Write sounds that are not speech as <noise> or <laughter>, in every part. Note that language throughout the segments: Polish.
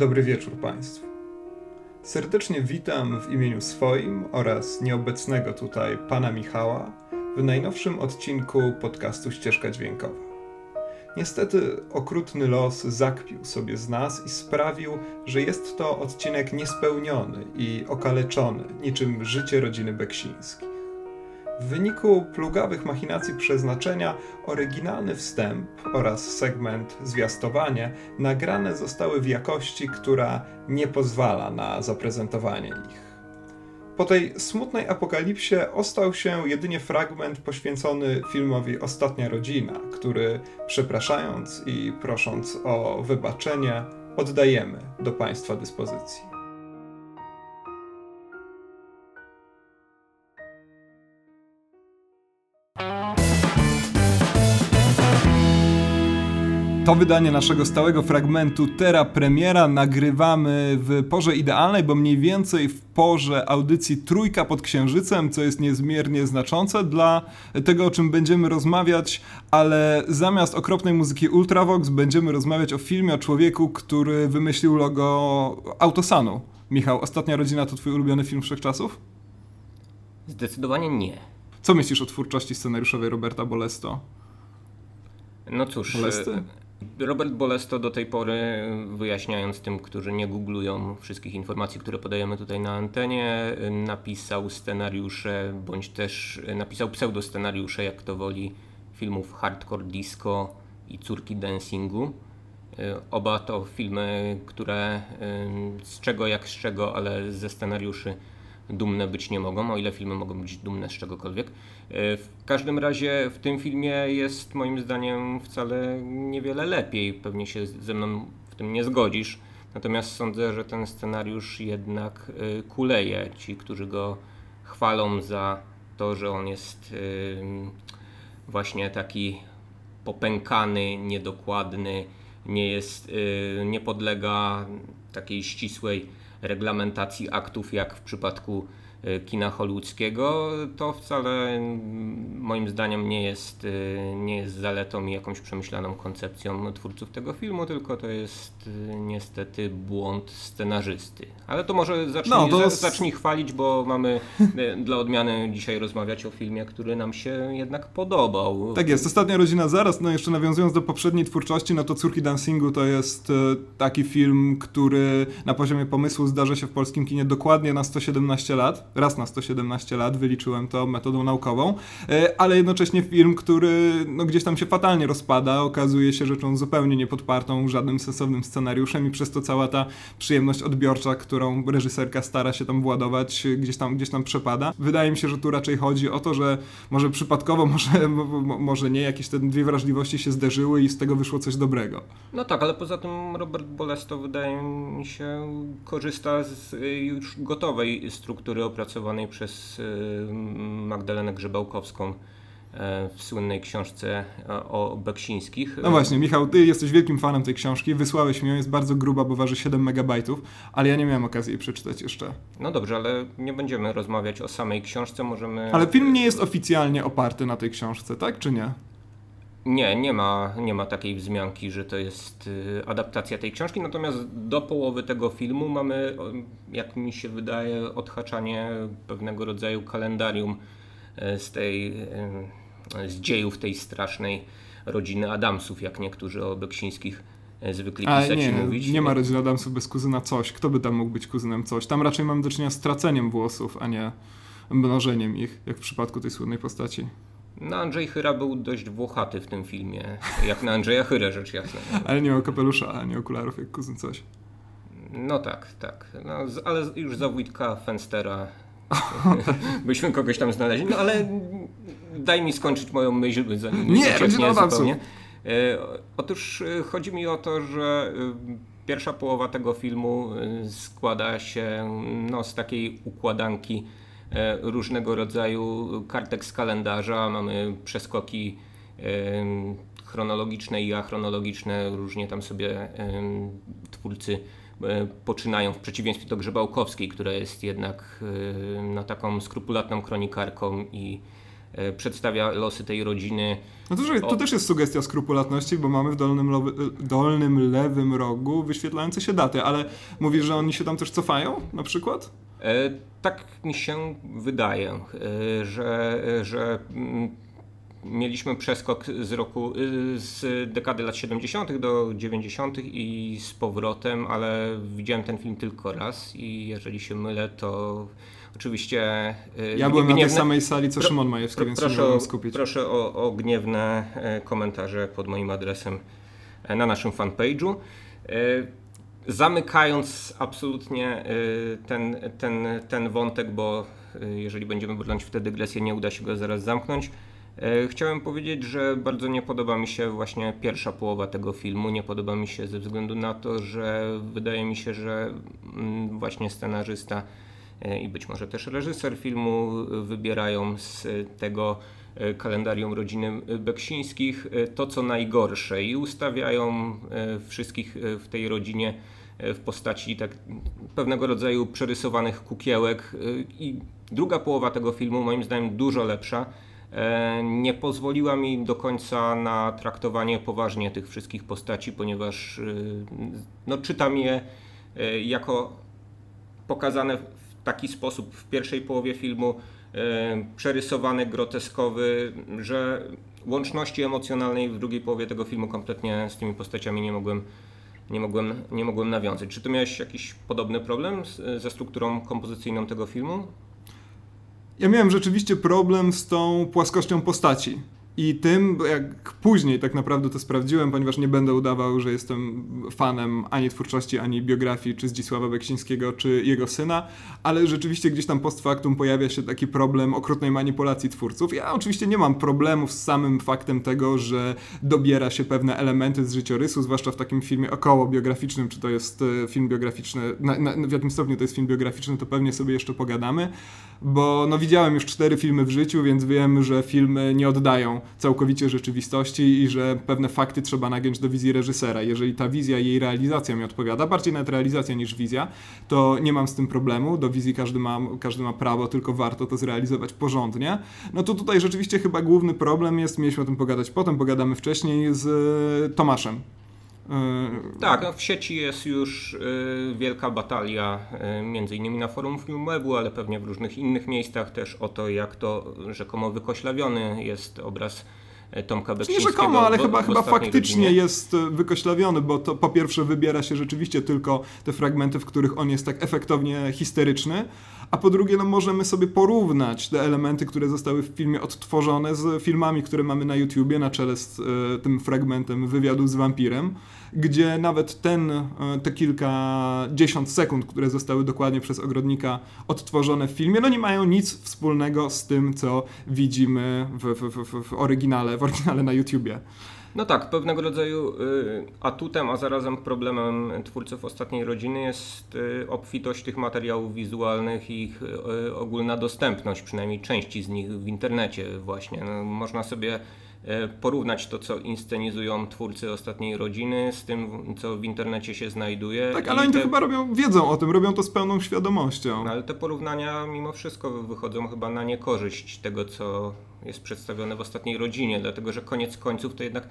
Dobry wieczór Państwu. Serdecznie witam w imieniu swoim oraz nieobecnego tutaj pana Michała w najnowszym odcinku podcastu Ścieżka Dźwiękowa. Niestety okrutny los zakpił sobie z nas i sprawił, że jest to odcinek niespełniony i okaleczony, niczym życie rodziny Beksińskich. W wyniku plugawych machinacji przeznaczenia oryginalny wstęp oraz segment zwiastowanie nagrane zostały w jakości, która nie pozwala na zaprezentowanie ich. Po tej smutnej apokalipsie ostał się jedynie fragment poświęcony filmowi Ostatnia Rodzina, który przepraszając i prosząc o wybaczenie, oddajemy do Państwa dyspozycji. To wydanie naszego stałego fragmentu Terra Premiera nagrywamy w porze idealnej, bo mniej więcej w porze audycji Trójka pod Księżycem, co jest niezmiernie znaczące dla tego, o czym będziemy rozmawiać, ale zamiast okropnej muzyki Ultravox będziemy rozmawiać o filmie o człowieku, który wymyślił logo Autosanu. Michał, Ostatnia Rodzina to twój ulubiony film wszechczasów? Zdecydowanie nie. Co myślisz o twórczości scenariuszowej Roberta Bolesto? No cóż, Bolesty? Robert Bolesto do tej pory, wyjaśniając tym, którzy nie googlują wszystkich informacji, które podajemy tutaj na antenie, napisał scenariusze, bądź też napisał pseudoscenariusze, jak to woli, filmów Hardcore Disco i Córki Dancingu. Oba to filmy, które z czego jak z czego, ale ze scenariuszy dumne być nie mogą, o ile filmy mogą być dumne z czegokolwiek. E, w każdym razie w tym filmie jest moim zdaniem wcale niewiele lepiej. Pewnie się ze mną w tym nie zgodzisz. Natomiast sądzę, że ten scenariusz jednak e, kuleje. Ci, którzy go chwalą za to, że on jest e, właśnie taki popękany, niedokładny, nie jest, nie podlega takiej ścisłej reglamentacji aktów, jak w przypadku kina hollywoodzkiego, to wcale moim zdaniem nie jest, e, nie jest zaletą i jakąś przemyślaną koncepcją twórców tego filmu, tylko to jest e, niestety błąd scenarzysty. Ale to może zacznij, no, to... zacznij chwalić, bo mamy dla odmiany dzisiaj rozmawiać o filmie, który nam się jednak podobał. Tak jest, Ostatnia Rodzina Zaraz, no jeszcze nawiązując do poprzedniej twórczości, no to Córki Dancingu to jest taki film, który na poziomie pomysłu zdarza się w polskim kinie dokładnie na 117 lat. Raz na 117 lat, wyliczyłem to metodą naukową, e, ale jednocześnie film, który no, gdzieś tam się fatalnie rozpada, okazuje się rzeczą zupełnie niepodpartą żadnym sensownym scenariuszem i przez to cała ta przyjemność odbiorcza, którą reżyserka stara się tam władować, gdzieś tam, gdzieś tam przepada. Wydaje mi się, że tu raczej chodzi o to, że może przypadkowo, <laughs> może, może nie, jakieś te dwie wrażliwości się zderzyły i z tego wyszło coś dobrego. No tak, ale poza tym Robert Bolesto wydaje mi się korzysta z y, już gotowej struktury opracowanej przez y, Magdalenę Grzebałkowską e, w słynnej książce e, o Beksińskich. No właśnie, Michał, ty jesteś wielkim fanem tej książki, wysłałeś mi ją, jest bardzo gruba, bo waży 7 megabajtów, ale ja nie miałem okazji jej przeczytać jeszcze. No dobrze, ale nie będziemy rozmawiać o samej książce, możemy... Ale film nie jest oficjalnie oparty na tej książce, tak czy nie? Nie, nie ma, nie ma takiej wzmianki, że to jest y, adaptacja tej książki, natomiast do połowy tego filmu mamy, jak mi się wydaje, odhaczanie pewnego rodzaju kalendarium y, z tej, y, z dziejów tej strasznej rodziny Adamsów, jak niektórzy o Beksińskich zwykli pisać nie, mówić. Nie ma rodziny Adamsów bez kuzyna coś. Kto by tam mógł być kuzynem coś? Tam raczej mamy do czynienia z traceniem włosów, a nie mnożeniem ich, jak w przypadku tej słynnej postaci. No Andrzej Chyra był dość włochaty w tym filmie, jak na Andrzeja Chyrę rzecz jasna. Ale nie miał kapelusza, ani okularów jak kuzyn coś. No tak, tak. No, ale już za Wojtka Fenstera <laughs> byśmy kogoś tam znaleźli. No ale daj mi skończyć moją myśl, zanim nie ucieknie zupełnie. E, otóż e, chodzi mi o to, że e, pierwsza połowa tego filmu składa się no, z takiej układanki różnego rodzaju kartek z kalendarza, mamy przeskoki chronologiczne i achronologiczne, różnie tam sobie twórcy e, poczynają w przeciwieństwie do Grzebałkowskiej, która jest jednak no, taką skrupulatną kronikarką i przedstawia losy tej rodziny. No to, to też jest sugestia skrupulatności, bo mamy w dolnym, dolnym lewym rogu wyświetlające się daty, ale mówisz, że oni się tam też cofają na przykład? E, tak mi się wydaje, e, że, że mm, mieliśmy przeskok z roku, z dekady lat 70. do 90. i z powrotem, ale widziałem ten film tylko raz i jeżeli się mylę, to oczywiście. E, ja byłem gniewne, na tej samej sali co Szymon Majewski, pro, więc proszę, nie skupić. Proszę o, o gniewne komentarze pod moim adresem na naszym fanpage'u zamykając absolutnie y, ten, ten, ten wątek, bo y, jeżeli będziemy brnąć w tę dygresję, nie uda się go zaraz zamknąć. Y, chciałem powiedzieć, że bardzo nie podoba mi się właśnie pierwsza połowa tego filmu. Nie podoba mi się ze względu na to, że wydaje mi się, że mm, właśnie scenarzysta i być może też reżyser filmu wybierają z tego kalendarium rodziny Beksińskich. To, co najgorsze i ustawiają wszystkich w tej rodzinie w postaci tak pewnego rodzaju przerysowanych kukiełek. I druga połowa tego filmu moim zdaniem dużo lepsza. E, nie pozwoliła mi do końca na traktowanie poważnie tych wszystkich postaci, ponieważ e, no, czytam je e, jako pokazane w taki sposób w pierwszej połowie filmu, przerysowany, groteskowy, że łączności emocjonalnej w drugiej połowie tego filmu kompletnie z tymi postaciami nie mogłem nie mogłem, nie mogłem nawiązać. Czy ty miałeś jakiś podobny problem z, ze strukturą kompozycyjną tego filmu? Ja miałem rzeczywiście problem z tą płaskością postaci. I tym, jak później tak naprawdę to sprawdziłem, ponieważ nie będę udawał, że jestem fanem ani twórczości, ani biografii czy Zdzisława Beksińskiego, czy jego syna, ale rzeczywiście gdzieś tam post factum pojawia się taki problem okrutnej manipulacji twórców. Ja oczywiście nie mam problemów z samym faktem tego, że dobiera się pewne elementy z życiorysu, zwłaszcza w takim filmie około biograficznym, czy to jest e, film biograficzny, na, na, w jakim stopniu to jest film biograficzny, to pewnie sobie jeszcze pogadamy, bo no widziałem już cztery filmy w życiu, więc wiem, że filmy nie oddają całkowicie rzeczywistości i że pewne fakty trzeba nagiąć do wizji reżysera. Jeżeli ta wizja jej realizacja mi odpowiada, bardziej nawet realizacja niż wizja, to nie mam z tym problemu. Do wizji każdy ma, każdy ma prawo, tylko warto to zrealizować porządnie. No to tutaj rzeczywiście chyba główny problem jest, mieliśmy o tym pogadać potem, pogadamy wcześniej z e, Tomaszem, tak, no w sieci jest już y, wielka batalia, y, między innymi na forum Filmwebu, ale pewnie w różnych innych miejscach też o to, jak to rzekomo wykoślawiony jest obraz Tomka Beksińskiego. Nie rzekomo, ale chyba, chyba faktycznie godzinie. jest wykoślawiony, bo to po pierwsze wybiera się rzeczywiście tylko te fragmenty, w których on jest tak efektownie histeryczny, a po drugie no, możemy sobie porównać te elementy, które zostały w filmie odtworzone z filmami, które mamy na YouTubie, na czele z e, tym fragmentem wywiadu z wampirem, gdzie nawet ten, e, te kilkadziesiąt sekund, które zostały dokładnie przez ogrodnika odtworzone w filmie, no nie mają nic wspólnego z tym, co widzimy w, w, w, w oryginale, w oryginale na YouTubie. No tak, pewnego rodzaju y, atutem, a zarazem problemem twórców Ostatniej Rodziny jest y, obfitość tych materiałów wizualnych i ich y, ogólna dostępność, przynajmniej części z nich w internecie właśnie. No, można sobie porównać to, co inscenizują twórcy Ostatniej Rodziny z tym, co w internecie się znajduje. Tak, ale oni te... to chyba robią, wiedzą o tym, robią to z pełną świadomością. No, ale te porównania mimo wszystko wychodzą chyba na niekorzyść tego, co jest przedstawione w ostatniej rodzinie, dlatego że koniec końców to jednak,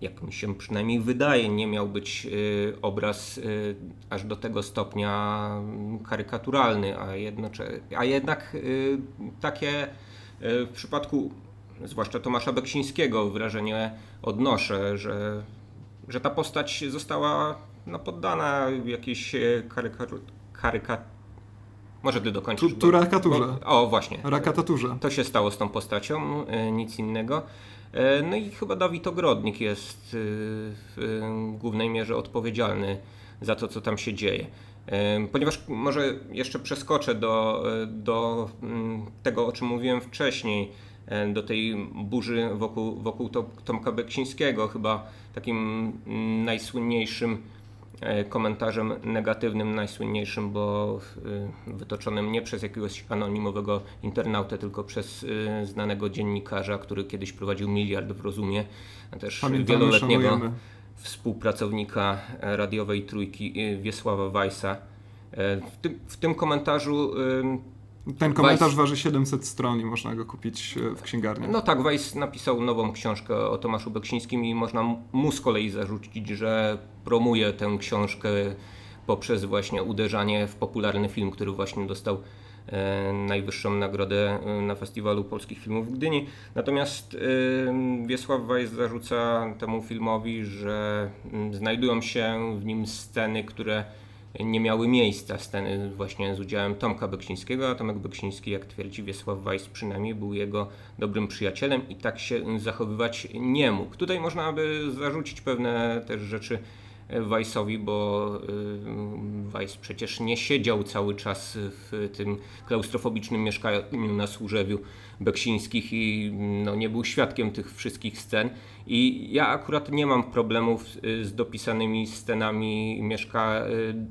jak mi się przynajmniej wydaje, nie miał być y, obraz y, aż do tego stopnia karykaturalny, a, jednocze, a jednak y, takie w przypadku zwłaszcza Tomasza Beksińskiego wrażenie odnoszę, że, że ta postać została no, poddana jakiejś karykaturze może ty dokończysz. Tu, tu rakaturze. o, właśnie. Rakataturze. To się stało z tą postacią, e, nic innego. E, no i chyba Dawid Ogrodnik jest e, w głównej mierze odpowiedzialny za to, co tam się dzieje. Ponieważ może jeszcze przeskoczę do, do mm, tego, o czym mówiłem wcześniej, do tej burzy wokół, wokół Tomka Beksińskiego, chyba takim mm, najsłynniejszym E, komentarzem negatywnym, najsłynniejszym, bo e, wytoczonym nie przez jakiegoś anonimowego internautę, tylko przez e, znanego dziennikarza, który kiedyś prowadził miliard w rozumie, a też Pamiętamy, wieloletniego szanujemy. współpracownika radiowej trójki Wiesława Weissa. W tym, w tym komentarzu Ten komentarz Weiss... waży 700 stron i można go kupić e, w księgarni. No tak, Weiss napisał nową książkę o Tomaszu Beksińskim i można mu z kolei zarzucić, że promuje tę książkę poprzez właśnie uderzanie w popularny film, który właśnie dostał e, najwyższą nagrodę e, na Festiwalu Polskich Filmów w Gdyni. Natomiast Wiesław Weiss zarzuca temu filmowi, że mm, znajdują się w nim sceny, które nie miały miejsca sceny właśnie z udziałem Tomka Beksińskiego, a Tomek Beksiński, jak twierdzi Wiesław Weiss, przynajmniej był jego dobrym przyjacielem i tak się zachowywać nie mógł. Tutaj można by zarzucić pewne też rzeczy Weissowi, bo y, Weiss przecież nie siedział cały czas w tym klaustrofobicznym mieszkaniu na Służewiu Beksińskich i no, nie był świadkiem tych wszystkich scen. I ja akurat nie mam problemów z dopisanymi scenami mieszka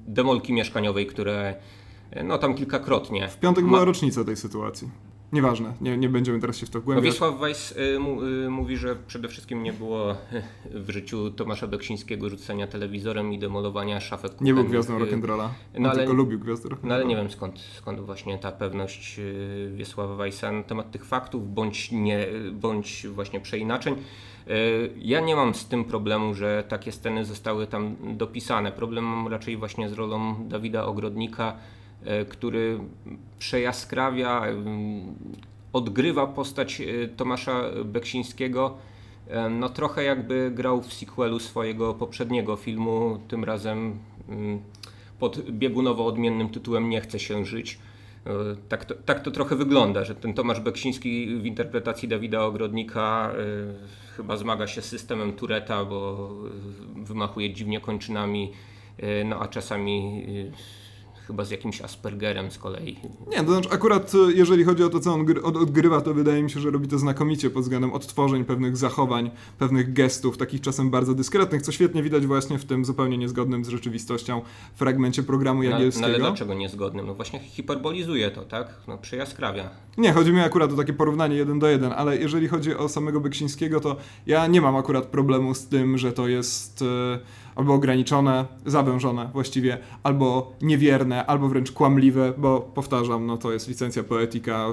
demolki mieszkaniowej, które no tam kilkakrotnie. W piątek była rocznica tej sytuacji. Nieważne, nie, nie będziemy teraz się w to wgłębiać. Wiesław Weiss y, y, mówi, że przede wszystkim nie było w życiu Tomasza Beksińskiego rzucenia telewizorem i demolowania szafek kuchennych. Nie był gwiazdą rock'n'rolla, no, ale, tylko lubił gwiazdę rock'n'rolla. No ale nie wiem skąd, skąd właśnie ta pewność y, Wiesława Weissa na temat tych faktów, bądź, nie, bądź właśnie przeinaczeń. Ja nie mam z tym problemu, że takie sceny zostały tam dopisane. Problem mam raczej właśnie z rolą Dawida Ogrodnika, który przejaskrawia, odgrywa postać e, Tomasza Beksińskiego. E, no trochę jakby grał w sequelu swojego poprzedniego filmu, tym razem pod biegunowo odmiennym tytułem Nie chce się żyć. Tak to, tak to trochę wygląda, że ten Tomasz Beksiński w interpretacji Dawida Ogrodnika chyba zmaga się z systemem Tureta, bo wymachuje dziwnie kończynami, no a czasami chyba z jakimś Aspergerem z kolei. Nie, to znaczy akurat e, jeżeli chodzi o to, co on odgrywa, to wydaje mi się, że robi to znakomicie pod względem odtworzeń pewnych zachowań, pewnych gestów, takich czasem bardzo dyskretnych, co świetnie widać właśnie w tym zupełnie niezgodnym z rzeczywistością fragmencie programu Jagielskiego. No, ale dlaczego niezgodnym? No właśnie hiperbolizuje to, tak? No przyjaskrawia. Nie, chodzi mi akurat o takie porównanie jeden do jeden, ale jeżeli chodzi o samego Beksińskiego, to ja nie mam akurat problemu z tym, że to jest... Yy albo ograniczone, zawężone właściwie, albo niewierne, albo wręcz kłamliwe, bo powtarzam, no to jest licencja poetyka,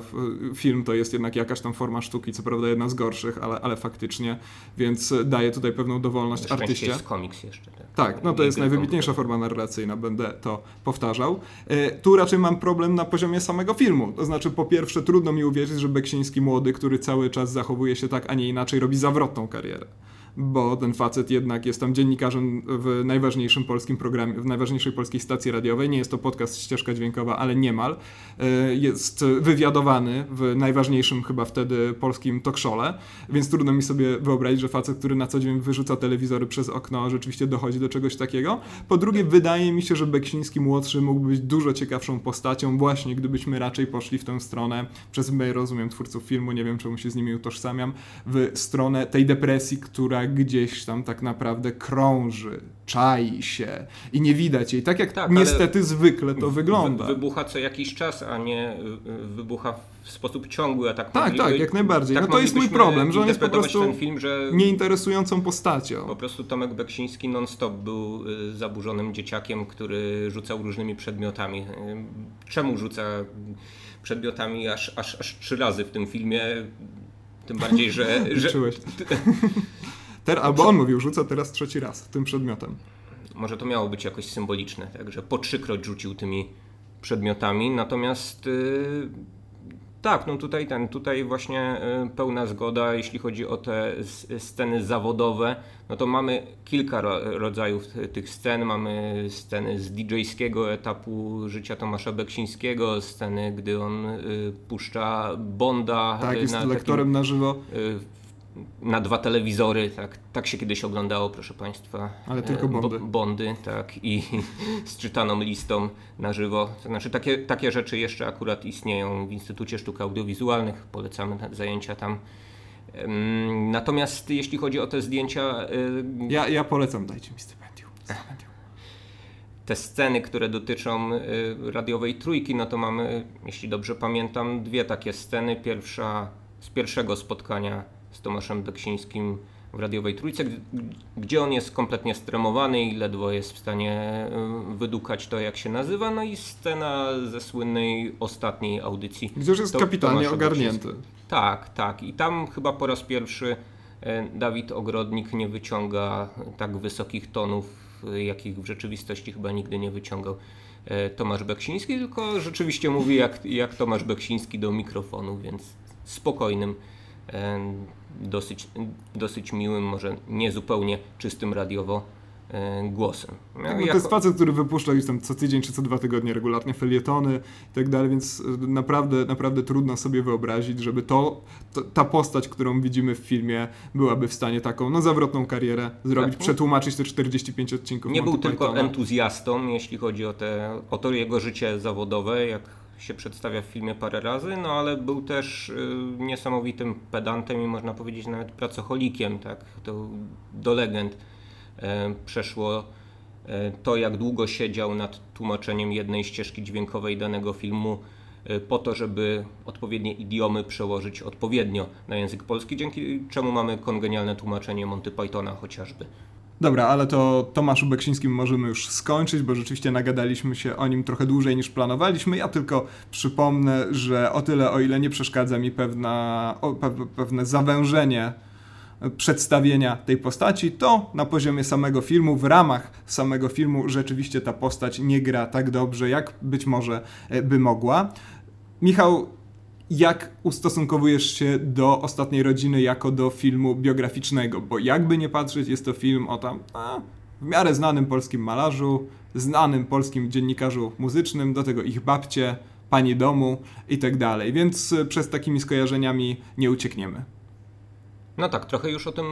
film to jest jednak jakaś tam forma sztuki, co prawda jedna z gorszych, ale, ale faktycznie, więc daje tutaj pewną dowolność artyście. jest komiks jeszcze. Tak, tak no to jest najwybitniejsza forma narracyjna, będę to powtarzał. E, tu raczej mam problem na poziomie samego filmu, to znaczy po pierwsze trudno mi uwierzyć, że Beksiński młody, który cały czas zachowuje się tak, a nie inaczej, robi zawrotną karierę bo ten facet jednak jest tam dziennikarzem w najważniejszym polskim programie, w najważniejszej polskiej stacji radiowej. Nie jest to podcast ścieżka dźwiękowa, ale niemal. E, jest wywiadowany w najważniejszym chyba wtedy polskim talkshow'le, więc trudno mi sobie wyobrazić, że facet, który na co dzień wyrzuca telewizory przez okno, rzeczywiście dochodzi do czegoś takiego. Po drugie, wydaje mi się, że Beksiński młodszy mógłby być dużo ciekawszą postacią, właśnie gdybyśmy raczej poszli w tę stronę, przez my rozumiem twórców filmu, nie wiem czemu się z nimi utożsamiam, w stronę tej depresji, która gdzieś tam tak naprawdę krąży, czai się i nie widać jej. Tak jak tak, niestety zwykle to wygląda. Wybucha co jakiś czas, a nie y, y, wybucha w sposób ciągły. A tak, tak, tak, jak najbardziej. Tak no to jest mój problem, że on jest po prostu ten film, że nieinteresującą postacią. Po prostu Tomek Beksiński non-stop był y, zaburzonym dzieciakiem, który rzucał różnymi przedmiotami. Czemu rzuca przedmiotami aż, aż, aż trzy razy w tym filmie? Tym bardziej, że. <laughs> że <laughs> Ter, albo on mówił, rzuca teraz trzeci raz tym przedmiotem. Może to miało być jakoś symboliczne, także po trzykroć rzucił tymi przedmiotami, natomiast yy, tak, no tutaj ten, tutaj właśnie yy, pełna zgoda, jeśli chodzi o te sceny zawodowe, no to mamy kilka ro rodzajów tych scen, mamy sceny z DJ-skiego etapu życia Tomasza Beksińskiego, sceny, gdy on yy, puszcza Bonda. Tak, jest na lektorem takim, na żywo y, na dwa telewizory, tak, tak się kiedyś oglądało, proszę Państwa. Ale tylko e, bondy. bondy, tak, i <laughs> z czytaną listą na żywo. To znaczy takie, takie rzeczy jeszcze akurat istnieją w Instytucie Sztuk Audiowizualnych, polecamy zajęcia tam. Natomiast jeśli chodzi o te zdjęcia... E, ja, ja polecam, dajcie mi stypendium. stypendium. Te sceny, które dotyczą e, radiowej trójki, no to mamy, jeśli dobrze pamiętam, dwie takie sceny. Pierwsza z pierwszego spotkania Tomaszem Beksińskim w radiowej trójce, gdzie on jest kompletnie stremowany i ledwo jest w stanie wydukać to, jak się nazywa. No i scena ze słynnej ostatniej audycji. Gdzie już jest to, kapitalnie ogarnięty. Tak, tak. I tam chyba po raz pierwszy Dawid Ogrodnik nie wyciąga tak wysokich tonów, jakich w rzeczywistości chyba nigdy nie wyciągał Tomasz Beksiński, tylko rzeczywiście mówi jak, jak Tomasz Beksiński do mikrofonu, więc spokojnym dosyć, dosyć miłym, może nie zupełnie czystym radiowo e, głosem. No, jako... To jest facet, który wypuszcza już tam co tydzień czy co dwa tygodnie regularnie felietony i tak dalej, więc e, naprawdę, naprawdę trudno sobie wyobrazić, żeby to, to, ta postać, którą widzimy w filmie, byłaby w stanie taką no, zawrotną karierę zrobić, tak. przetłumaczyć te 45 odcinków Nie Monty był tylko entuzjastą, jeśli chodzi o, te, o to jego życie zawodowe, jak się przedstawia w filmie parę razy, no ale był też y, niesamowitym pedantem i można powiedzieć nawet pracocholikiem, tak, to do legend e, przeszło e, to, jak długo siedział nad tłumaczeniem jednej ścieżki dźwiękowej danego filmu po to, żeby odpowiednie idiomy przełożyć odpowiednio na język polski, dzięki czemu mamy kongenialne tłumaczenie Monty Pythona chociażby. Dobra, ale to Tomaszu Beksińskim możemy już skończyć, bo rzeczywiście nagadaliśmy się o nim trochę dłużej niż planowaliśmy. Ja tylko przypomnę, że o tyle, o ile nie przeszkadza mi pewna, pe, pewne zawężenie przedstawienia tej postaci, to na poziomie samego filmu, w ramach samego filmu rzeczywiście ta postać nie gra tak dobrze, jak być może e, by mogła. Michał, jak ustosunkowujesz się do Ostatniej Rodziny jako do filmu biograficznego, bo jakby nie patrzeć, jest to film o tam a, w miarę znanym polskim malarzu, znanym polskim dziennikarzu muzycznym, do tego ich babcie, pani domu i tak dalej, więc e, przez takimi skojarzeniami nie uciekniemy. No tak, trochę już o tym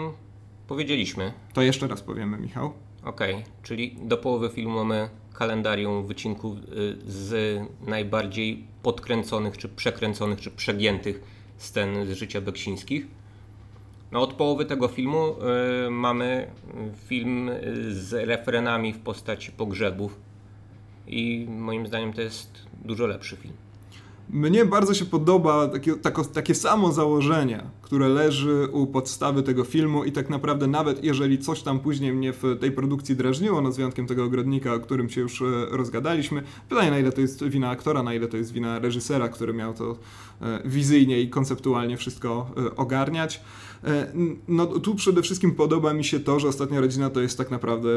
powiedzieliśmy. To jeszcze raz powiemy, Michał. Okej, okay, czyli do połowy filmu mamy kalendarium wycinków y, z najbardziej podkręconych, czy przekręconych, czy przegiętych scen z życia Beksińskich. No, od połowy tego filmu y, mamy film z refrenami w postaci pogrzebów i moim zdaniem to jest dużo lepszy film. Mnie bardzo się podoba takie, tako, takie samo założenie, które leży u podstawy tego filmu i tak naprawdę nawet jeżeli coś tam później mnie w tej produkcji drażniło, no z wyjątkiem tego ogrodnika, o którym się już e, rozgadaliśmy, pytanie na ile to jest wina aktora, na ile to jest wina reżysera, który miał to e, wizyjnie i konceptualnie wszystko e, ogarniać. No tu przede wszystkim podoba mi się to, że Ostatnia Rodzina to jest tak naprawdę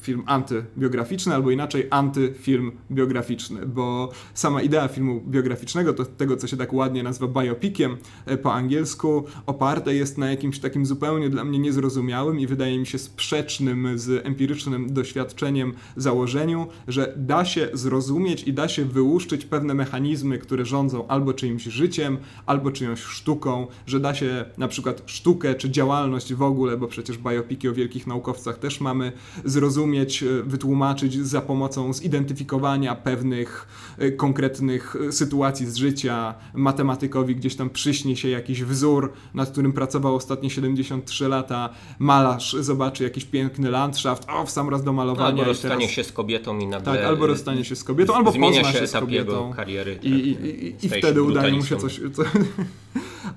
film antybiograficzny, albo inaczej antyfilm biograficzny, bo sama idea filmu biograficznego, to tego co się tak ładnie nazywa biopiciem e, po angielsku, oparte jest na jakimś takim zupełnie dla mnie niezrozumiałym i wydaje mi się sprzecznym z empirycznym doświadczeniem założeniu, że da się zrozumieć i da się wyłuszczyć pewne mechanizmy, które rządzą albo czyimś życiem, albo czyjąś sztuką, że da się na przykład sztukę czy działalność w ogóle, bo przecież biopiki o wielkich naukowcach też mamy zrozumieć, e, wytłumaczyć za pomocą zidentyfikowania pewnych e, konkretnych e, sytuacji z życia. Matematykowi gdzieś tam przyśni się jakiś wzór, nad którym pracował ostatnie 73 lata. Malarz zobaczy jakiś piękny landschaft, o, w sam raz do malowania. Albo rozstanie teraz... się z kobietą i nagle... Tak, albo rozstanie się z kobietą, albo pozna się, się z kobietą. kariery. I, i, i, i wtedy udaje mu się coś... Co... <laughs>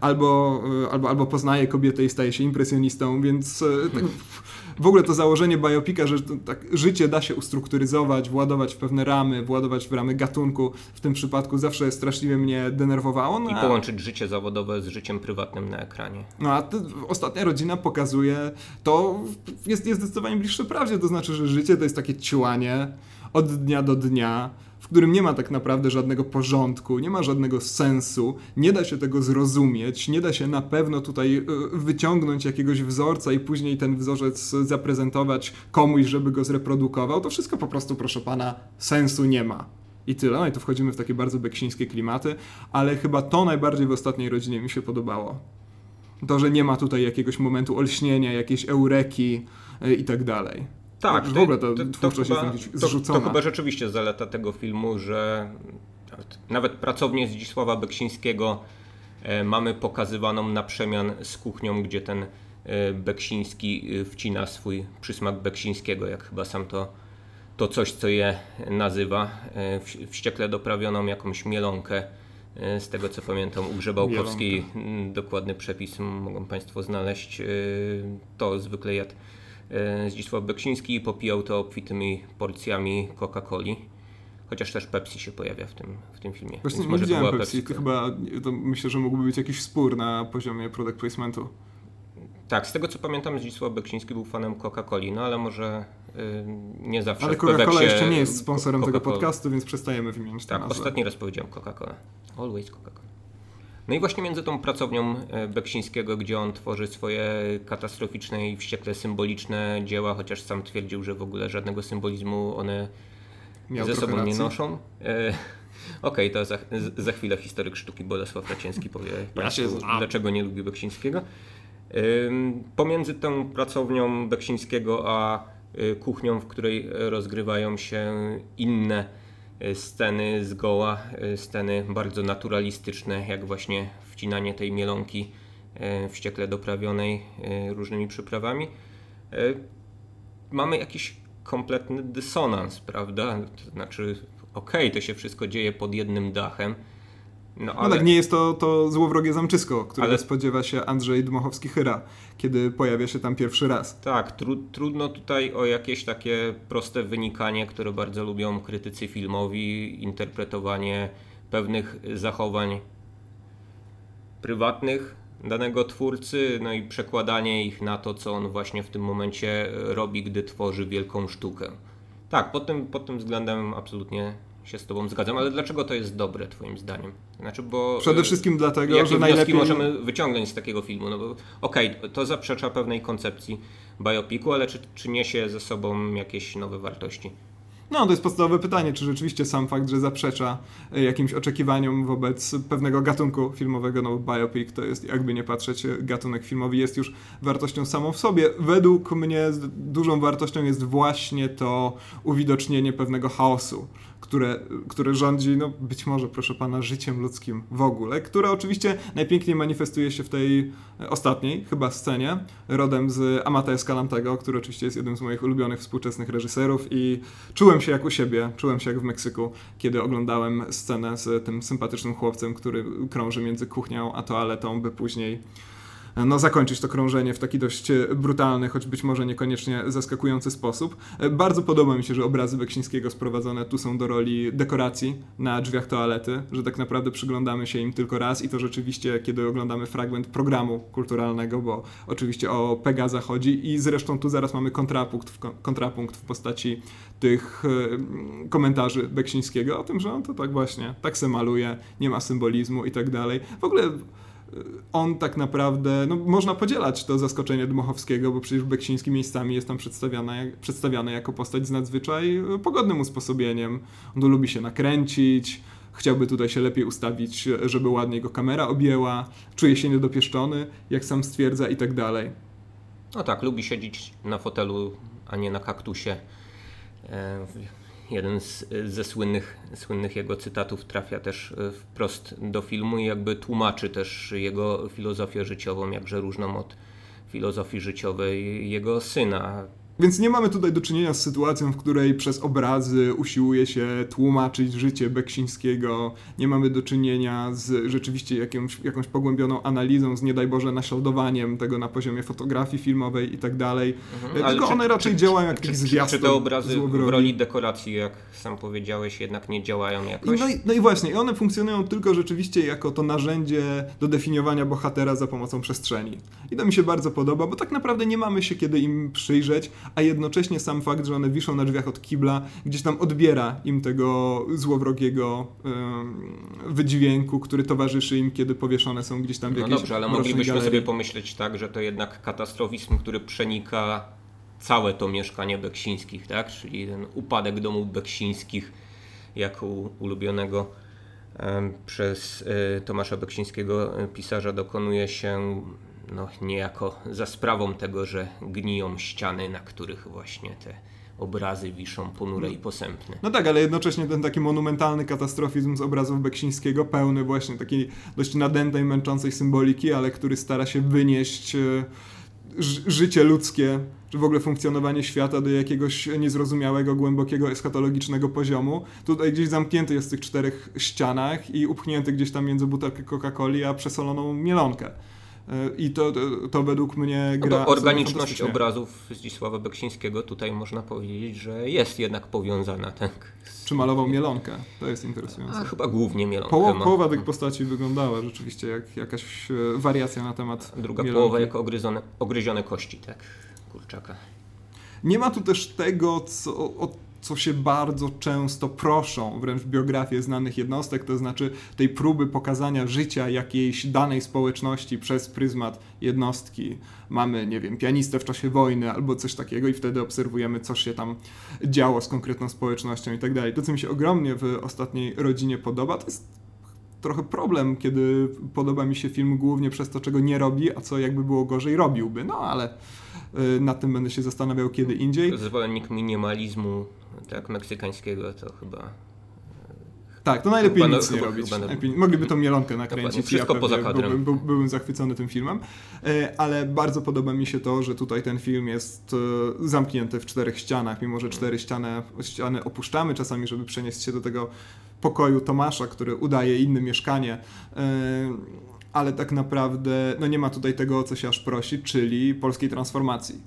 albo, albo, albo poznaje kobietę i staje się impresjonistą, więc tak, <laughs> w ogóle to założenie biopika, że tak, życie da się ustrukturyzować, władować w pewne ramy, władować w ramy gatunku, w tym przypadku zawsze straszliwie mnie denerwowało. No, I połączyć życie zawodowe z życiem prywatnym na ekranie. No a ostatnia rodzina pokazuje, to jest, jest zdecydowanie bliższe prawdzie, to znaczy, że życie to jest takie ciłanie od dnia do dnia, w którym nie ma tak naprawdę żadnego porządku, nie ma żadnego sensu, nie da się tego zrozumieć, nie da się na pewno tutaj y, wyciągnąć jakiegoś wzorca i później ten wzorzec zaprezentować komuś, żeby go zreprodukował. To wszystko po prostu, proszę pana, sensu nie ma. I tyle. No i tu wchodzimy w takie bardzo beksińskie klimaty, ale chyba to najbardziej w ostatniej rodzinie mi się podobało. To, że nie ma tutaj jakiegoś momentu olśnienia, jakiejś eureki y, i tak dalej. Tak, w ogóle ta to, twórczość to jest chyba, zrzucona. To, to chyba rzeczywiście zaleta tego filmu, że nawet pracownię Zdzisława Beksińskiego e, mamy pokazywaną na przemian z kuchnią, gdzie ten e, Beksiński e, wcina swój przysmak Beksińskiego, jak chyba sam to, to coś, co je nazywa, wściekle doprawioną jakąś mielonkę z tego co pamiętam, u Grzebałkowskiej dokładny przepis mogą Państwo znaleźć. To zwykle jadł Zdzisław Beksiński i popijał to obfitymi porcjami Coca-Coli. Chociaż też Pepsi się pojawia w tym, w tym filmie. Właśnie Więc nie widziałem Pepsi, Pepsi. To chyba to myślę, że mógłby być jakiś spór na poziomie product placementu. Tak, z tego co pamiętam, Zdzisław Beksiński był fanem Coca-Coli, no ale może yy, nie zawsze. Ale Coca-Cola jeszcze nie jest sponsorem tego podcastu, więc przestajemy wymieniać Tak, ostatni raz powiedziałem Coca-Cola. Always Coca-Cola. No i właśnie między tą pracownią e, Beksińskiego, gdzie on tworzy swoje katastroficzne i wściekle symboliczne dzieła, chociaż sam twierdził, że w ogóle żadnego symbolizmu one Miał ze sobą racji. nie noszą. E, <laughs> Okej, okay, to za, za chwilę historyk sztuki Bolesław Raciński powie ja Państwu, dlaczego nie lubi Beksińskiego. Pomiędzy tą pracownią Beksińskiego a y, kuchnią, w której rozgrywają się inne sceny zgoła, y, sceny bardzo naturalistyczne, jak właśnie wcinanie tej mielonki wściekle doprawionej różnymi przyprawami. Mamy jakiś kompletny dysonans, prawda? To znaczy, okej, okay, to się wszystko dzieje pod jednym dachem, no, ale... no tak, nie jest to, to złowrogie zamczysko, którego ale... spodziewa się Andrzej Dmochowski-Hyra, kiedy pojawia się tam pierwszy raz. Tak, tru, trudno tutaj o jakieś takie proste wynikanie, które bardzo lubią krytycy filmowi, interpretowanie pewnych zachowań prywatnych danego twórcy, no i przekładanie ich na to, co on właśnie w tym momencie robi, gdy tworzy wielką sztukę. Tak, pod tym, pod tym względem absolutnie się z Tobą zgadzam, ale dlaczego to jest dobre Twoim zdaniem? Znaczy, bo Przede wszystkim dlatego, że najlepiej... możemy wyciągnąć z takiego filmu? No bo okej, okay, to zaprzecza pewnej koncepcji biopiku, ale czy, czy niesie ze sobą jakieś nowe wartości? No, to jest podstawowe pytanie, czy rzeczywiście sam fakt, że zaprzecza e, jakimś oczekiwaniom wobec pewnego gatunku filmowego, no biopic to jest, jakby nie patrzeć, e, gatunek filmowy jest już wartością samą w sobie. Według mnie dużą wartością jest właśnie to uwidocznienie pewnego chaosu które, które rządzi, no być może, proszę pana, życiem ludzkim w ogóle, które oczywiście najpiękniej manifestuje się w tej ostatniej chyba scenie, rodem z Amata Escalantego, który oczywiście jest jednym z moich ulubionych współczesnych reżyserów i czułem się jak u siebie, czułem się jak w Meksyku, kiedy oglądałem scenę z tym sympatycznym chłopcem, który krąży między kuchnią a toaletą, by później no, zakończyć to krążenie w taki dość e, brutalny, choć być może niekoniecznie zaskakujący sposób. E, bardzo podoba mi się, że obrazy Beksińskiego sprowadzone tu są do roli dekoracji na drzwiach toalety, że tak naprawdę przyglądamy się im tylko raz i to rzeczywiście, kiedy oglądamy fragment programu kulturalnego, bo oczywiście o Pegaza chodzi i zresztą tu zaraz mamy kontrapunkt w, kontrapunkt w postaci tych e, komentarzy Beksińskiego o tym, że on to tak właśnie, tak se maluje, nie ma symbolizmu i tak dalej. W ogóle on tak naprawdę, no można podzielać to zaskoczenie Dmochowskiego, bo przecież Beksiński miejscami jest tam przedstawiany, przedstawiany jako postać z nadzwyczaj pogodnym usposobieniem. On tu lubi się nakręcić, chciałby tutaj się lepiej ustawić, żeby ładnie go kamera objęła, czuje się niedopieszczony, jak sam stwierdza i tak dalej. No tak, lubi siedzieć na fotelu, a nie na kaktusie. Jeden z, ze słynnych, słynnych jego cytatów trafia też e, wprost do filmu i jakby tłumaczy też jego filozofię życiową, jakże różną od filozofii życiowej jego syna. Więc nie mamy tutaj do czynienia z sytuacją, w której przez obrazy usiłuje się tłumaczyć życie Beksińskiego. Nie mamy do czynienia z rzeczywiście jakąś, jakąś pogłębioną analizą, z nie daj Boże naśladowaniem tego na poziomie fotografii filmowej i tak dalej. Mhm, Tylko czy, one raczej czy, działają jak jakiś zwiastun. Czy te obrazy w roli dekoracji, jak sam powiedziałeś, jednak nie działają jakoś? No i, no i właśnie, i one funkcjonują tylko rzeczywiście jako to narzędzie do definiowania bohatera za pomocą przestrzeni. I to mi się bardzo podoba, bo tak naprawdę nie mamy się kiedy im przyjrzeć, a jednocześnie sam fakt, że one wiszą na drzwiach od kibla, gdzieś tam odbiera im tego złowrogiego wydźwięku, który towarzyszy im, kiedy powieszone są gdzieś tam w no jakiejś No dobrze, ale moglibyśmy galerii. sobie pomyśleć tak, że to jednak katastrofizm, który przenika całe to mieszkanie Beksińskich, tak? Czyli ten upadek domów Beksińskich jako ulubionego przez e, Tomasza Beksińskiego e, pisarza dokonuje się no, niejako za sprawą tego, że gniją ściany, na których właśnie te obrazy wiszą ponure i posępne. No tak, ale jednocześnie ten taki monumentalny katastrofizm z obrazów Beksińskiego, pełny właśnie takiej dość nadętej, męczącej symboliki, ale który stara się wynieść e, życie ludzkie, czy w ogóle funkcjonowanie świata do jakiegoś niezrozumiałego, głębokiego, eschatologicznego poziomu. Tutaj gdzieś zamknięty jest w tych czterech ścianach i upchnięty gdzieś tam między butelkę Coca-Coli a przesoloną mielonkę. I to, to, to, według mnie gra. No organiczność obrazów Zdzisława Beksińskiego tutaj można powiedzieć, że jest jednak powiązana. Tak, Czy malował mielonkę? To jest interesujące. A, chyba głównie mielonkę. Poło, połowa tych postaci wyglądała rzeczywiście jak jakaś e, wariacja na temat. Druga mielonki. połowa jako ogryzone, ogryzione kości, tak, kurczaka. Nie ma tu też tego, co, o co się bardzo często proszą wręcz biografie znanych jednostek, to znaczy tej próby pokazania życia jakiejś danej społeczności przez pryzmat jednostki. Mamy, nie wiem, pianistę w czasie wojny albo coś takiego i wtedy obserwujemy, co się tam działo z konkretną społecznością i tak dalej. To, co mi się ogromnie w ostatniej rodzinie podoba, to jest trochę problem, kiedy podoba mi się film głównie przez to, czego nie robi, a co jakby było gorzej robiłby. No ale y, nad tym będę się zastanawiał kiedy indziej. Zwolennik minimalizmu tak, meksykańskiego to chyba tak, to najlepiej chyba, nic no, nie chyba, robić. Chyba, najlepiej, mogliby tą mielonkę nakręcić. Wszystko ja. Byłbym, był, byłbym zachwycony tym filmem, e, ale bardzo podoba mi się to, że tutaj ten film jest zamknięty w czterech ścianach, mimo że cztery ściany, ściany opuszczamy czasami, żeby przenieść się do tego pokoju Tomasza, który udaje inne mieszkanie e, ale tak naprawdę no nie ma tutaj tego, o co się aż prosi, czyli polskiej transformacji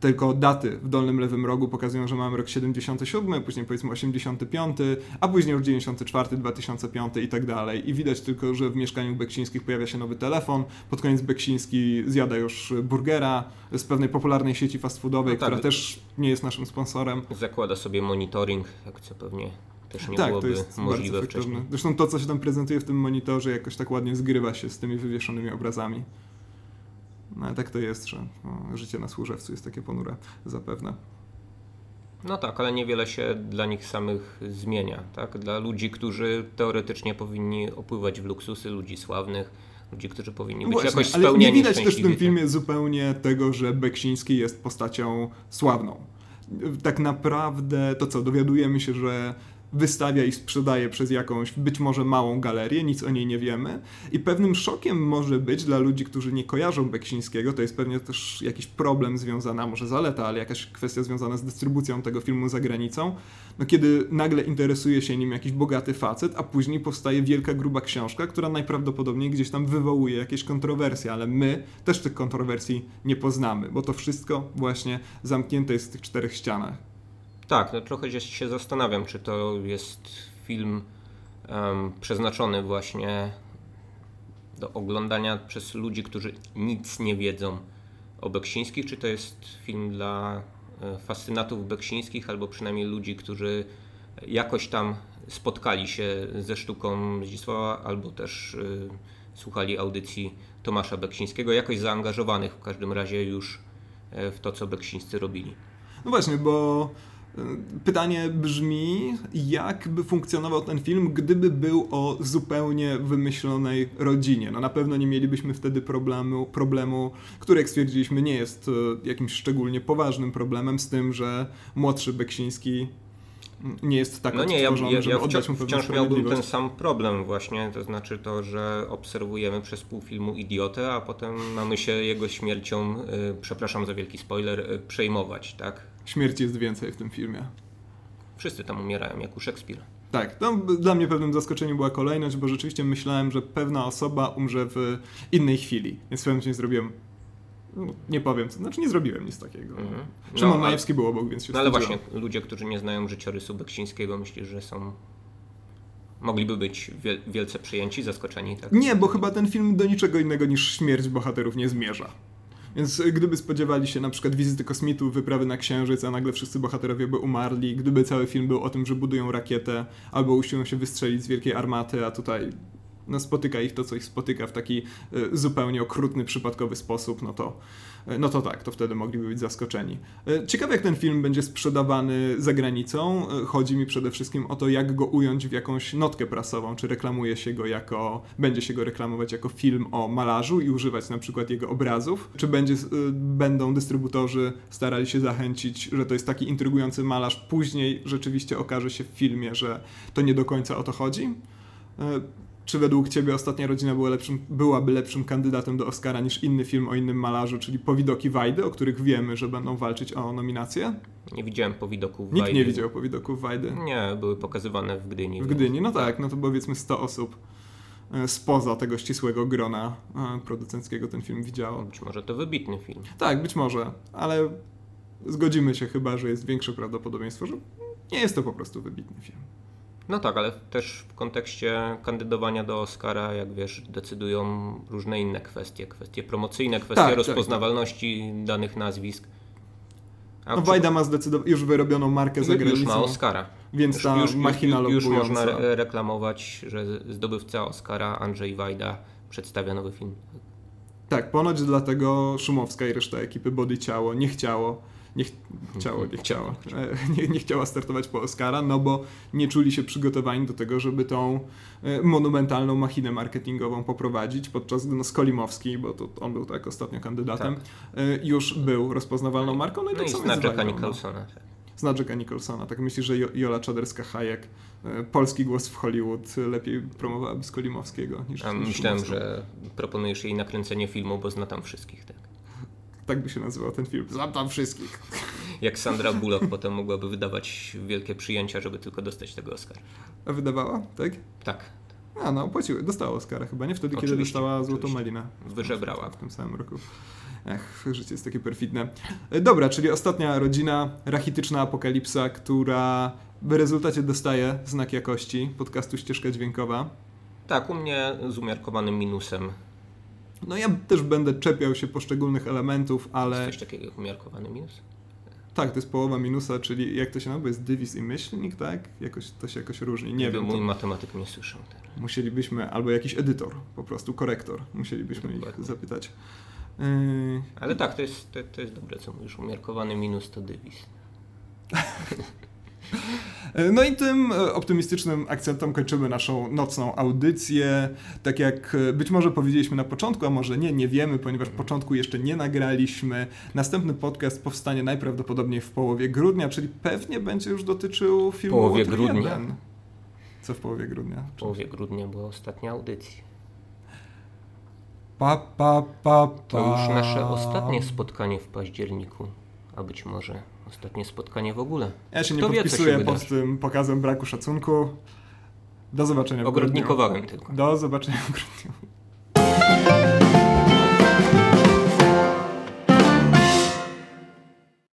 tylko daty w dolnym lewym rogu pokazują, że mamy rok 77, później powiedzmy 85, a później już 94, 2005 i tak dalej. I widać tylko, że w mieszkaniu Beksińskich pojawia się nowy telefon, pod koniec Beksiński zjada już burgera z pewnej popularnej sieci fast foodowej, no tak. która też nie jest naszym sponsorem. Zakłada sobie monitoring, jak co pewnie też nie tak, byłoby to jest możliwe wcześniej. Zresztą to, co się tam prezentuje w tym monitorze, jakoś tak ładnie zgrywa się z tymi wywieszonymi obrazami. No ale tak to jest, że no, życie na służewcu jest takie ponure zapewne. No tak, ale niewiele się dla nich samych zmienia. Tak? Dla ludzi, którzy teoretycznie powinni opływać w luksusy, ludzi sławnych, ludzi, którzy powinni być Właśnie, jakoś spełnieni, ale nie widać też w tym filmie tak? zupełnie tego, że Beksiński jest postacią sławną. Tak naprawdę to co, dowiadujemy się, że wystawia i sprzedaje przez jakąś być może małą galerię, nic o niej nie wiemy. I pewnym szokiem może być dla ludzi, którzy nie kojarzą Beksińskiego, to jest pewnie też jakiś problem związany, może zaleta, ale jakaś kwestia związana z dystrybucją tego filmu za granicą, no kiedy nagle interesuje się nim jakiś bogaty facet, a później powstaje wielka, gruba książka, która najprawdopodobniej gdzieś tam wywołuje jakieś kontrowersje, ale my też tych kontrowersji nie poznamy, bo to wszystko właśnie zamknięte jest w tych czterech ścianach. Tak, no trochę się zastanawiam, czy to jest film um, przeznaczony właśnie do oglądania przez ludzi, którzy nic nie wiedzą o Beksińskich, czy to jest film dla e, fascynatów Beksińskich, albo przynajmniej ludzi, którzy jakoś tam spotkali się ze sztuką Zdzisława, albo też y, słuchali audycji Tomasza Beksińskiego, jakoś zaangażowanych w każdym razie już e, w to, co Beksińscy robili. No właśnie, bo Pytanie brzmi, jak by funkcjonował ten film, gdyby był o zupełnie wymyślonej rodzinie. No na pewno nie mielibyśmy wtedy problemu, problemu, który jak stwierdziliśmy nie jest e, jakimś szczególnie poważnym problemem z tym, że młodszy Beksiński nie jest tak no nie, ja, ja, ja wciąż, wciąż miałbym ten sam problem właśnie, to znaczy to, że obserwujemy przez pół filmu idiotę, a potem mamy się jego śmiercią, y, przepraszam za wielki spoiler, y, przejmować, tak? Śmierci jest więcej w tym filmie. Wszyscy tam umierają, jak u Szekspira. Tak, dla mnie pewnym zaskoczeniem była kolejność, bo rzeczywiście myślałem, że pewna osoba umrze w innej chwili. Więc w pewnym momencie zrobiłem nie powiem, co, znaczy nie zrobiłem nic takiego. -hmm. Szymon no, Majewski był obok, więc się No ale właśnie, ludzie, którzy nie znają życiorysu Beksińskiego, myślisz, że są mogliby być wielce przyjęci, zaskoczeni? Tak? Nie, bo chyba ten film do niczego innego niż śmierć bohaterów nie zmierza. Więc gdyby spodziewali się na przykład wizyty kosmitów, wyprawy na Księżyc, a nagle wszyscy bohaterowie by umarli, gdyby cały film był o tym, że budują rakietę albo usiłują się wystrzelić z wielkiej armaty, a tutaj no, spotyka ich to, co ich spotyka w taki y, zupełnie okrutny, przypadkowy sposób, no to, y, no to tak, to wtedy mogliby być zaskoczeni. Y, ciekawe, jak ten film będzie sprzedawany za granicą. Chodzi mi przede wszystkim o to, jak go ująć w jakąś notkę prasową, czy reklamuje się go jako, będzie się go reklamować jako film o malarzu i używać na przykład jego obrazów, czy będzie, będą dystrybutorzy starali się zachęcić, że to jest taki intrygujący malarz, później rzeczywiście okaże się w filmie, że to nie do końca o to chodzi czy według ciebie Ostatnia Rodzina była lepszym, byłaby lepszym kandydatem do Oscara niż inny film o innym malarzu, czyli Powidoki Wajdy, o których wiemy, że będą walczyć o nominację? Nie widziałem Powidoków Nikt Wajdy. nie widział Powidoków Wajdy. Nie, były pokazywane w Gdyni. W Gdyni, no tak, no to powiedzmy 100 osób e, spoza tego ścisłego grona e, producenckiego ten film widziało. Być może to wybitny film. Tak, być może, ale zgodzimy się chyba, że jest większe prawdopodobieństwo, że nie jest to po prostu wybitny film. No tak, ale też w kontekście kandydowania do Oscara, jak wiesz, decydują różne inne kwestie, kwestie promocyjne, kwestie tak, tak rozpoznawalności tak, tak. danych nazwisk. A no Wajda ma zdecydowanie już wyrobioną markę za granicą. Już ma Oscara. Więc już, ta już, machina już, już można reklamować, że zdobywca Oscara Andrzej Wajda przedstawia nowy film. Tak, ponoć dlatego Szumowska i reszta ekipy Body Ciało nie chciało nie chciało, nie chciała, e, nie, nie chciała startować po Oscara, no bo nie czuli się przygotowani do tego, żeby tą e, monumentalną machinę marketingową poprowadzić, podczas gdy no Skolimowski, bo to on był tak ostatnio kandydatem, tak. E, już był rozpoznawalną marką. No i, no tak i zna Jacka Nicholsona. Tak. Zna Jacka Nicholsona. Tak myślisz, że Jola Czaderska-Hayek, polski głos w Hollywood, lepiej promowałaby Skolimowskiego niż A Myślałem, że proponujesz jej nakręcenie filmu, bo zna tam wszystkich, tak? Tak by się nazywał ten film. Znam tam wszystkich. <laughs> Jak Sandra Bullock potem mogłaby wydawać wielkie przyjęcia, żeby tylko dostać tego Oscara. A wydawała, tak? Tak. A no, płaciły. Dostała Oscara chyba, nie? Wtedy, oczywiście, kiedy dostała Złotą oczywiście. Malinę. Wyżebrała. W, tym samym roku. Ech, życie jest takie perfidne. E, dobra, czyli ostatnia rodzina, rachityczna apokalipsa, która w rezultacie dostaje znak jakości podcastu Ścieżka Dźwiękowa. Tak, u mnie z umiarkowanym minusem no ja też będę czepiał się poszczególnych elementów, ale... Jest coś takiego jak umiarkowany minus? Tak, to jest połowa minusa, czyli jak to się nazywa, jest dywizj i myślnik, tak? Jakoś, to się jakoś różni. Nie wiem. Mój matematyk nie słyszał. Teraz. Musielibyśmy, albo jakiś edytor, po prostu korektor, musielibyśmy Dokładnie. ich zapytać. Yy... Ale tak, to jest, to, to jest dobre, co mówisz. Umiarkowany minus to dywizj. <laughs> E, no i tym e, optymistycznym akcentem kończymy naszą nocną audycję. Tak jak e, być może powiedzieliśmy na początku, a może nie, nie wiemy, ponieważ początku jeszcze nie nagraliśmy. Następny podcast powstanie najprawdopodobniej w połowie grudnia, czyli pewnie będzie już dotyczył filmu połowie grudnia. Co w połowie grudnia? W połowie grudnia była ostatnia audycja. Pa, pa, pa, pa. To już nasze ostatnie spotkanie w październiku, a być może Ostatnie spotkanie w ogóle. Ja się Kto nie podpisuję pod tym pokazem braku szacunku. Do zobaczenia Ogrodnikowałem tylko. Do zobaczenia w grudniu.